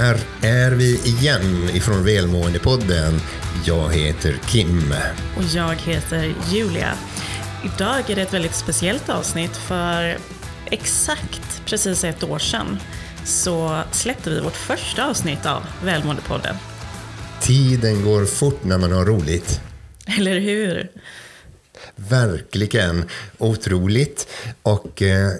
här är vi igen ifrån Välmåendepodden. Jag heter Kim. Och jag heter Julia. Idag är det ett väldigt speciellt avsnitt för exakt precis ett år sedan så släppte vi vårt första avsnitt av Välmåendepodden. Tiden går fort när man har roligt. Eller hur? Verkligen. Otroligt. Och eh,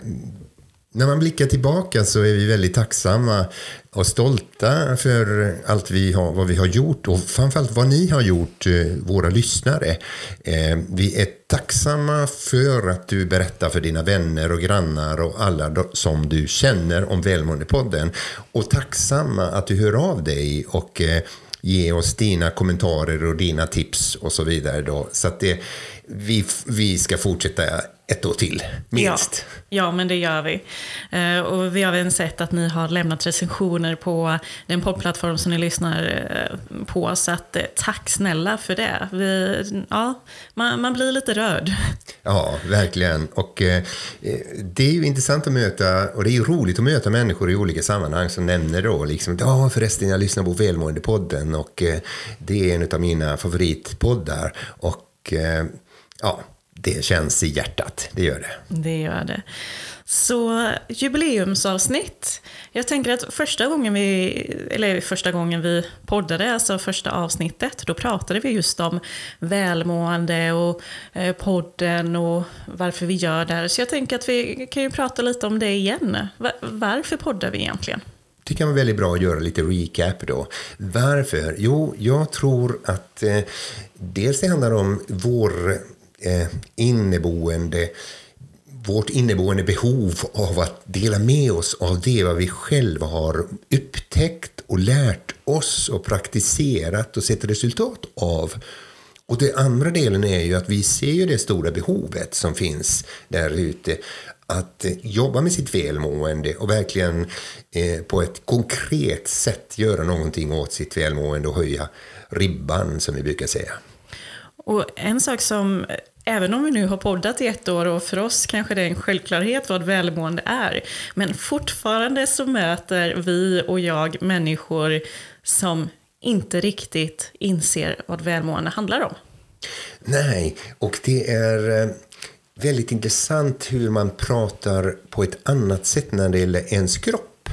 när man blickar tillbaka så är vi väldigt tacksamma och stolta för allt vi har, vad vi har gjort och framförallt vad ni har gjort, eh, våra lyssnare. Eh, vi är tacksamma för att du berättar för dina vänner och grannar och alla som du känner om Välmåendepodden. Och tacksamma att du hör av dig och eh, ge ger oss dina kommentarer och dina tips och så vidare. Då. Så att det, vi, vi ska fortsätta ett år till, minst. Ja, ja men det gör vi. Eh, och vi har även sett att ni har lämnat recensioner på den poddplattform som ni lyssnar eh, på. Så att, eh, tack snälla för det. Vi, ja, man, man blir lite rörd. Ja, verkligen. Och eh, det är ju intressant att möta, och det är ju roligt att möta människor i olika sammanhang som nämner då liksom, ja förresten jag lyssnar på Välmåendepodden och eh, det är en av mina favoritpoddar. Och ja, det känns i hjärtat, det gör det. Det gör det. Så jubileumsavsnitt. Jag tänker att första gången vi, eller första gången vi poddade, alltså första avsnittet, då pratade vi just om välmående och eh, podden och varför vi gör det här. Så jag tänker att vi kan ju prata lite om det igen. Varför poddar vi egentligen? Det kan vara väldigt bra att göra lite recap då. Varför? Jo, jag tror att eh, dels det handlar om vår Eh, inneboende vårt inneboende behov av att dela med oss av det vad vi själva har upptäckt och lärt oss och praktiserat och sett resultat av. Och den andra delen är ju att vi ser ju det stora behovet som finns där ute att eh, jobba med sitt välmående och verkligen eh, på ett konkret sätt göra någonting åt sitt välmående och höja ribban som vi brukar säga. Och en sak som Även om vi nu har poddat i ett år och för oss kanske det är en självklarhet vad välmående är. Men fortfarande så möter vi och jag människor som inte riktigt inser vad välmående handlar om. Nej, och det är eh, väldigt intressant hur man pratar på ett annat sätt när det gäller ens kropp.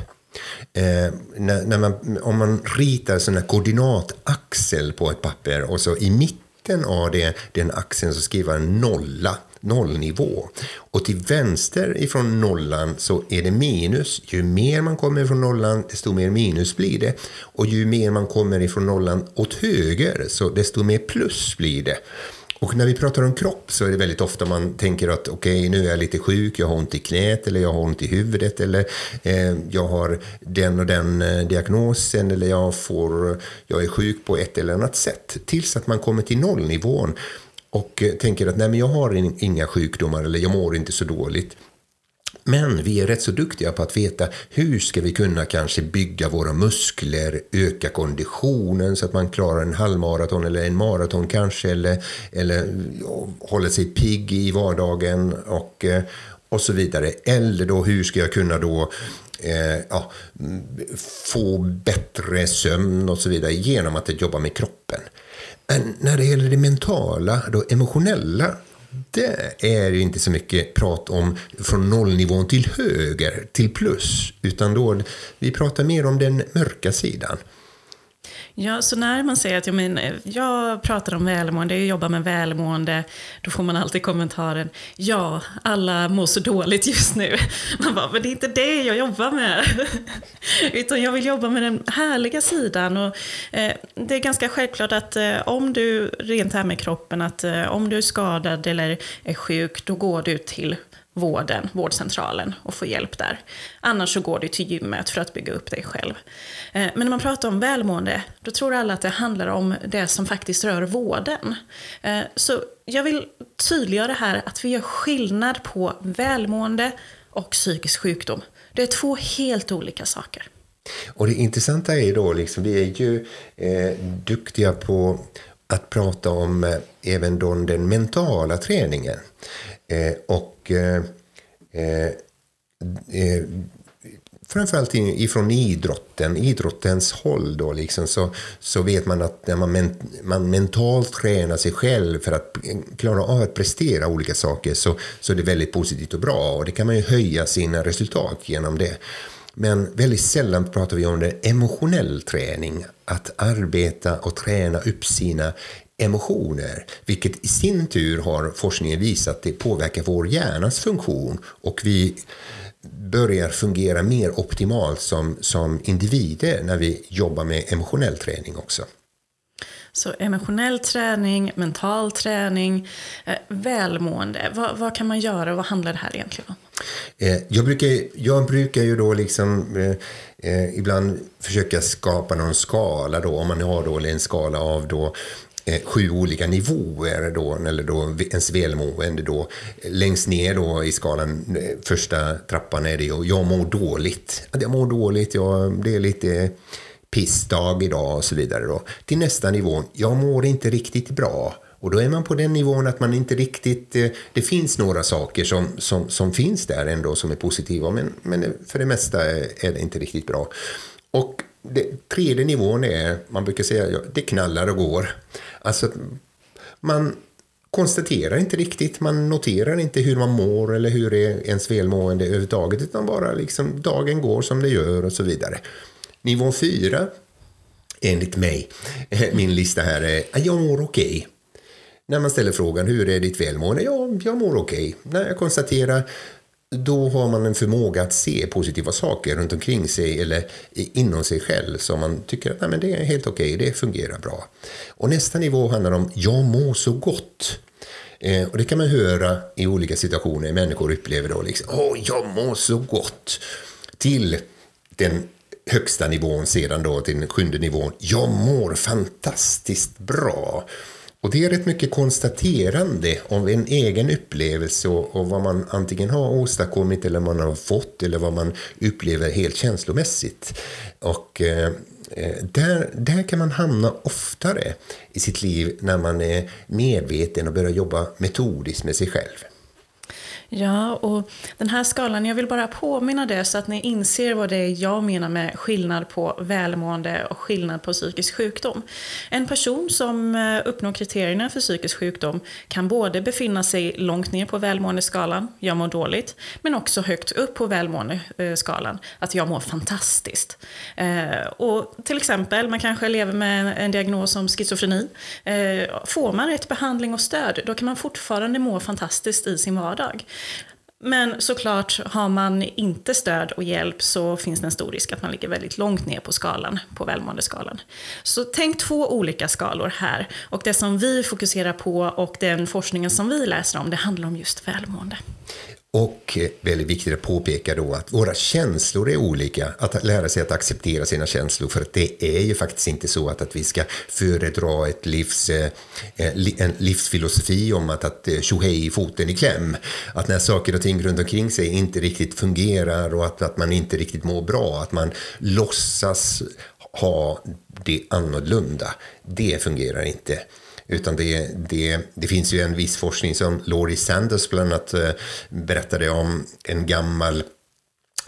Eh, när, när man, om man ritar en koordinataxel på ett papper och så i mitten mitten av det, den axeln så skriver en nolla, nollnivå. Och till vänster ifrån nollan så är det minus. Ju mer man kommer ifrån nollan, desto mer minus blir det. Och ju mer man kommer ifrån nollan åt höger, så desto mer plus blir det. Och när vi pratar om kropp så är det väldigt ofta man tänker att okej, okay, nu är jag lite sjuk, jag har ont i knät eller jag har ont i huvudet eller eh, jag har den och den eh, diagnosen eller jag, får, jag är sjuk på ett eller annat sätt. Tills att man kommer till nollnivån och eh, tänker att nej, men jag har inga sjukdomar eller jag mår inte så dåligt. Men vi är rätt så duktiga på att veta hur ska vi kunna kanske bygga våra muskler, öka konditionen så att man klarar en halvmaraton eller en maraton kanske eller, eller håller sig pigg i vardagen och, eh, och så vidare. Eller då hur ska jag kunna då eh, ja, få bättre sömn och så vidare genom att jobba med kroppen. Men när det gäller det mentala, då emotionella det är ju inte så mycket prat om från nollnivån till höger, till plus. Utan då, vi pratar mer om den mörka sidan. Ja, så när man säger att jag, men, jag pratar om välmående, jag jobbar med välmående, då får man alltid kommentaren ja, alla mår så dåligt just nu. Man bara, men det är inte det jag jobbar med. Utan jag vill jobba med den härliga sidan. Och, eh, det är ganska självklart att eh, om du, rent här med kroppen, att eh, om du är skadad eller är sjuk, då går du till vården, vårdcentralen och få hjälp där. Annars så går du till gymmet för att bygga upp dig själv. Eh, men när man pratar om välmående, då tror alla att det handlar om det som faktiskt rör vården. Eh, så jag vill tydliggöra här att vi gör skillnad på välmående och psykisk sjukdom. Det är två helt olika saker. Och det intressanta är ju då, liksom, vi är ju eh, duktiga på att prata om eh, även då den mentala träningen. Eh, och eh, eh, eh framförallt ifrån idrotten, idrottens håll då liksom, så, så vet man att när man, men, man mentalt tränar sig själv för att klara av att prestera olika saker så, så är det väldigt positivt och bra och det kan man ju höja sina resultat genom det. Men väldigt sällan pratar vi om det emotionell träning, att arbeta och träna upp sina emotioner, vilket i sin tur har forskningen visat det påverkar vår hjärnas funktion och vi börjar fungera mer optimalt som, som individer när vi jobbar med emotionell träning också. Så emotionell träning, mental träning, eh, välmående. Vad, vad, kan man göra och vad handlar det här egentligen om? Eh, jag, brukar, jag brukar ju då liksom eh, eh, ibland försöka skapa någon skala då, om man har då en skala av då Eh, sju olika nivåer då, eller då ens välmående då. Längst ner då i skalan, eh, första trappan är det ju, jag mår dåligt. Jag mår dåligt, jag, det är lite pissdag idag och så vidare då. Till nästa nivå, jag mår inte riktigt bra. Och då är man på den nivån att man inte riktigt... Eh, det finns några saker som, som, som finns där ändå som är positiva, men, men för det mesta är det inte riktigt bra. Och det, tredje nivån är, man brukar säga, det knallar och går. Alltså, man konstaterar inte riktigt, man noterar inte hur man mår eller hur är ens välmående överhuvudtaget, utan bara liksom dagen går som det gör och så vidare. Nivå fyra, enligt mig, eh, min lista här är, ah, jag mår okej. Okay. När man ställer frågan, hur är ditt välmående? Ja, jag mår okej. Okay. När jag konstaterar, då har man en förmåga att se positiva saker runt omkring sig eller inom sig själv som man tycker att Nej, men det är helt okej, okay, det fungerar bra. Och nästa nivå handlar om jag mår så gott. Eh, och det kan man höra i olika situationer. Människor upplever då liksom, åh, jag mår så gott. Till den högsta nivån sedan då, till den sjunde nivån, jag mår fantastiskt bra. Och det är rätt mycket konstaterande om en egen upplevelse och, och, vad man antingen har åstadkommit eller man har fått eller vad man upplever helt känslomässigt. Och eh, eh, där, där kan man hamna oftare i sitt liv när man är medveten och börjar jobba metodiskt med sig själv. Ja, och den här skalan, jag vill bara påminna det så att ni inser vad det är jag menar med skillnad på välmående och skillnad på psykisk sjukdom. En person som eh, uppnår kriterierna för psykisk sjukdom kan både befinna sig långt ner på välmåendeskalan, jag mår dåligt, men också högt upp på välmåendeskalan, att jag mår fantastiskt. Eh, och till exempel, man kanske lever med en diagnos som schizofreni. Eh, får man rätt behandling och stöd, då kan man fortfarande må fantastiskt i sin vardag. Men såklart, har man inte stöd och hjälp så finns det en stor risk att man ligger väldigt långt ner på skalan, på välmåendeskalan. Så tänk två olika skalor här. Och det som vi fokuserar på och den forskningen som vi läser om, det handlar om just välmående. Och eh, väldigt viktigt att påpeka då att våra känslor är olika. Att lära sig att acceptera sina känslor. För det är ju faktiskt inte så att, att vi ska föredra ett livs, eh, eh, en livsfilosofi om att, att tjohej foten i kläm. Att när saker och ting runt omkring sig inte riktigt fungerar och att, att man inte riktigt mår bra. Att man låtsas ha det annorlunda. Det fungerar inte. Utan det, det, det finns ju en viss forskning som Laurie Sanders bland annat eh, berättade om en gammal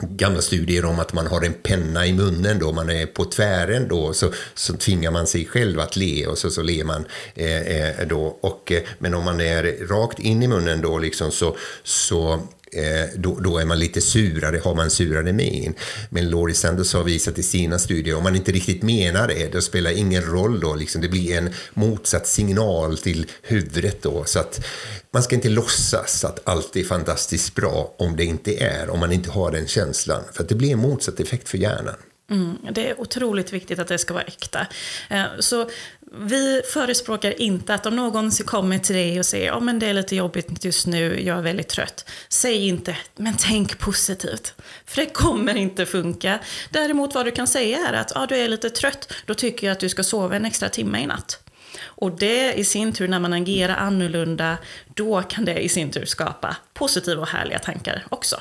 gamla studier om att man har en penna i munnen då man är på tvären då så, så tvingar man sig själv att le och så, så ler man eh, eh då. Och eh, men om man är rakt in i munnen då liksom så, så Eh, då, då, är man lite surare, har man surare min. Men Laurie Sanders har visat i sina studier, om man inte riktigt menar det, då spelar ingen roll då, liksom, det blir en motsatt signal till huvudet då. Så att man ska inte låtsas att allt är fantastiskt bra om det inte är, om man inte har den känslan. För att det blir en motsatt effekt för hjärnan. Mm, det är otroligt viktigt att det ska vara äkta. Eh, så vi förespråkar inte att om någon kommer till dig och säger att men det är lite jobbigt just nu, jag är väldigt trött. Säg inte, men tänk positivt. För det kommer inte funka. Däremot vad du kan säga är att ah, du är lite trött, då tycker jag att du ska sova en extra timme i natt. Och det i sin tur, när man agerar annorlunda, då kan det i sin tur skapa positiva och härliga tankar också.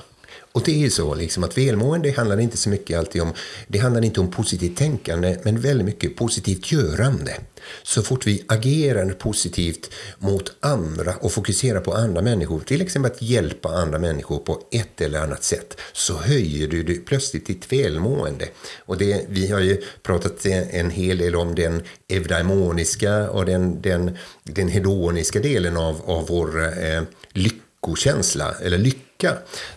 Och det är ju så liksom att välmående handlar inte så mycket alltid om, det handlar inte om positivt tänkande, men väldigt mycket positivt görande. Så fort vi agerar positivt mot andra och fokuserar på andra människor, till exempel att hjälpa andra människor på ett eller annat sätt, så höjer du, plötsligt ditt välmående. Och det, vi har ju pratat en hel del om den eudaimoniska och den, den, den hedoniska delen av, av vår eh, lyckokänsla, eller lycka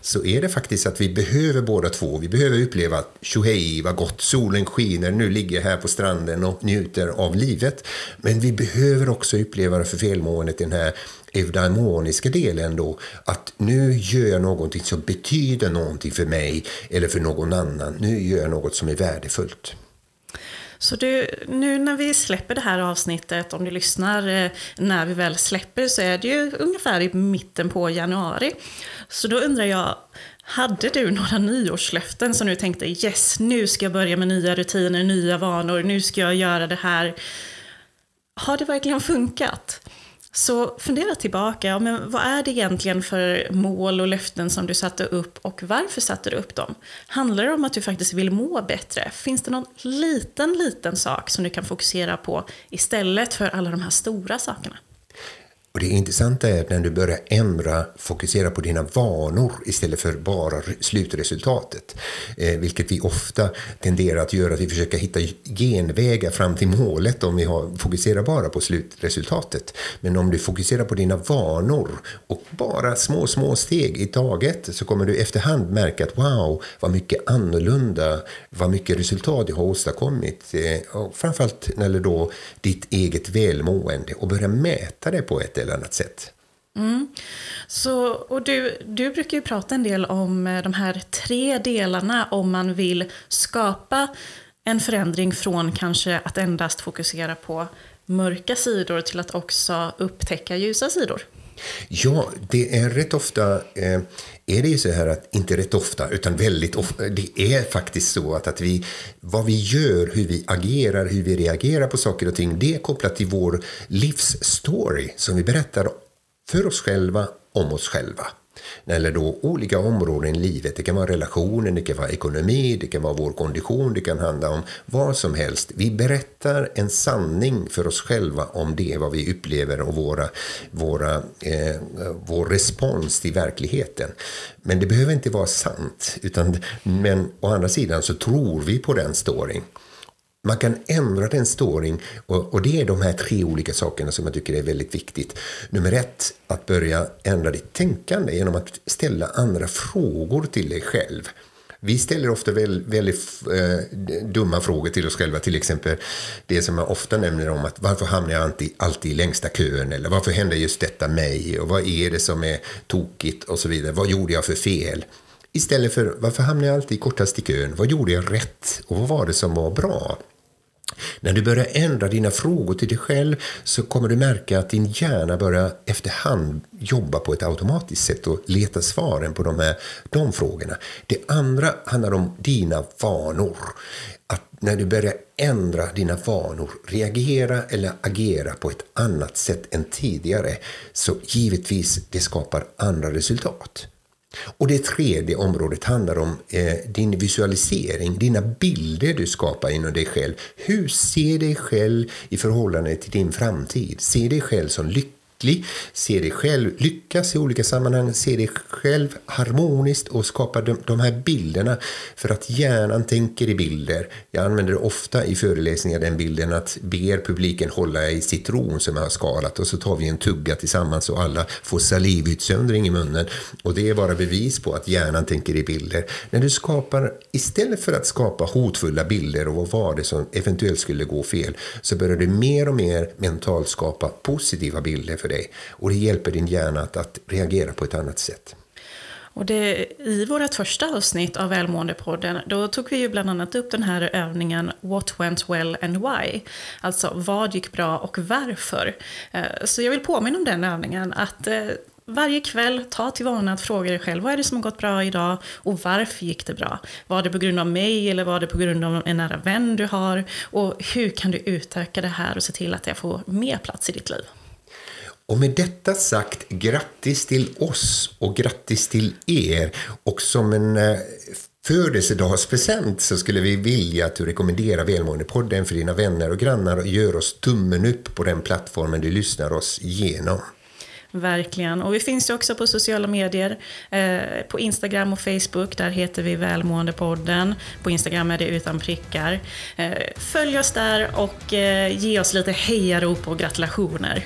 så är det faktiskt att vi behöver båda två. Vi behöver uppleva att tjohej vad gott, solen skiner, nu ligger jag här på stranden och njuter av livet. Men vi behöver också uppleva det för felmåendet, den här eudaimoniska delen då, att nu gör jag någonting som betyder någonting för mig eller för någon annan. Nu gör jag något som är värdefullt. Så du, nu när vi släpper det här avsnittet, om du lyssnar eh, när vi väl släpper, så är det ju ungefär i mitten på januari. Så då undrar jag, hade du några nyårslöften som du tänkte yes, nu ska jag börja med nya rutiner, nya vanor, nu ska jag göra det här. Har det verkligen funkat? Så fundera tillbaka, men vad är det egentligen för mål och löften som du satte upp och varför satte du upp dem? Handlar det om att du faktiskt vill må bättre? Finns det någon liten, liten sak som du kan fokusera på istället för alla de här stora sakerna? Och det intressanta är att när du börjar ändra, fokusera på dina vanor istället för bara slutresultatet. Eh, vilket vi ofta tenderar att göra, att vi försöker hitta genvägar fram till målet om vi har, fokuserar bara på slutresultatet. Men om du fokuserar på dina vanor och bara små, små steg i taget så kommer du efterhand märka att wow, vad mycket annorlunda, vad mycket resultat du har åstadkommit. Eh, och framförallt när det då ditt eget välmående och börja mäta det på ett eller annat sätt. Mm. Så, och du, du brukar ju prata en del om eh, de här tre delarna om man vill skapa en förändring från kanske att endast fokusera på mörka sidor till att också upptäcka ljusa sidor. Ja, det är rätt ofta, eh, är det ju så här att, inte rätt ofta, utan väldigt ofta, det är faktiskt så att, att vi, vad vi gör, hur vi agerar, hur vi reagerar på saker och ting, det är kopplat till vår livsstory som vi berättar för oss själva, om oss själva eller då olika områden i livet. Det kan vara relationen, det kan vara ekonomi, det kan vara vår kondition, det kan handla om vad som helst. Vi berättar en sanning för oss själva om det, vad vi upplever och våra, våra, eh, vår respons till verkligheten. Men det behöver inte vara sant. Utan, men å andra sidan så tror vi på den storyn. Man kan ändra den storyn och, och, det är de här tre olika sakerna som jag tycker är väldigt viktigt. Nummer ett, att börja ändra ditt tänkande genom att ställa andra frågor till dig själv. Vi ställer ofta väldigt, väldigt eh, dumma frågor till oss själva. Till exempel det som jag ofta nämner om att varför hamnar jag alltid, alltid i längsta kön? Eller varför händer just detta mig? Och vad är det som är tokigt? Och så vidare. Vad gjorde jag för fel? Istället för varför hamnar jag alltid kortast i kön? Vad gjorde jag rätt? Och vad var det som var bra? När du börjar ändra dina frågor till dig själv så kommer du märka att din hjärna börjar efterhand jobba på ett automatiskt sätt och leta svaren på de, här, de frågorna. Det andra handlar om dina vanor. Att när du börjar ändra dina vanor, reagera eller agera på ett annat sätt än tidigare, så givetvis det skapar andra resultat. Och det tredje området handlar om eh, din visualisering, dina bilder du skapar inom dig själv. Hur ser dig själv i förhållande till din framtid? Se dig själv som lycklig lycklig, se dig själv lyckas i olika sammanhang, se dig själv harmoniskt och skapa de, de här bilderna. För att hjärnan tänker i bilder. Jag använder ofta i föreläsningar den bilden att ber publiken hålla i citron som jag har skalat och så tar vi en tugga tillsammans och alla får salivutsöndring i munnen. Och det är bara bevis på att hjärnan tänker i bilder. När du skapar, istället för att skapa hotfulla bilder och vad var det som eventuellt skulle gå fel, så börjar du mer och mer mentalt skapa positiva bilder för dig. Och det hjälper din hjärna att, att reagera på ett annat sätt. Och det, I vårt första avsnitt av Välmåendepodden då tog vi ju bland annat upp den här övningen What went well and why? Alltså vad gick bra och varför? Eh, så jag vill påminna om den övningen. att eh, varje kväll ta till vana att fråga dig själv vad är det som har gått bra idag och varför gick det bra? Var det på grund av mig eller var det på grund av en nära vän du har? Och hur kan du utöka det här och se till att det får mer plats i ditt liv? Och med detta sagt, grattis till oss och grattis till er. Och som en eh, födelsedagspresent så skulle vi vilja att du rekommenderar Välmåendepodden för dina vänner och grannar och gör oss tummen upp på den plattformen du lyssnar oss igenom. Verkligen. Och vi finns ju också på sociala medier. Eh, på Instagram och Facebook, där heter vi Välmåendepodden. På Instagram är det utan prickar. Eh, följ oss där och eh, ge oss lite hejarop och gratulationer.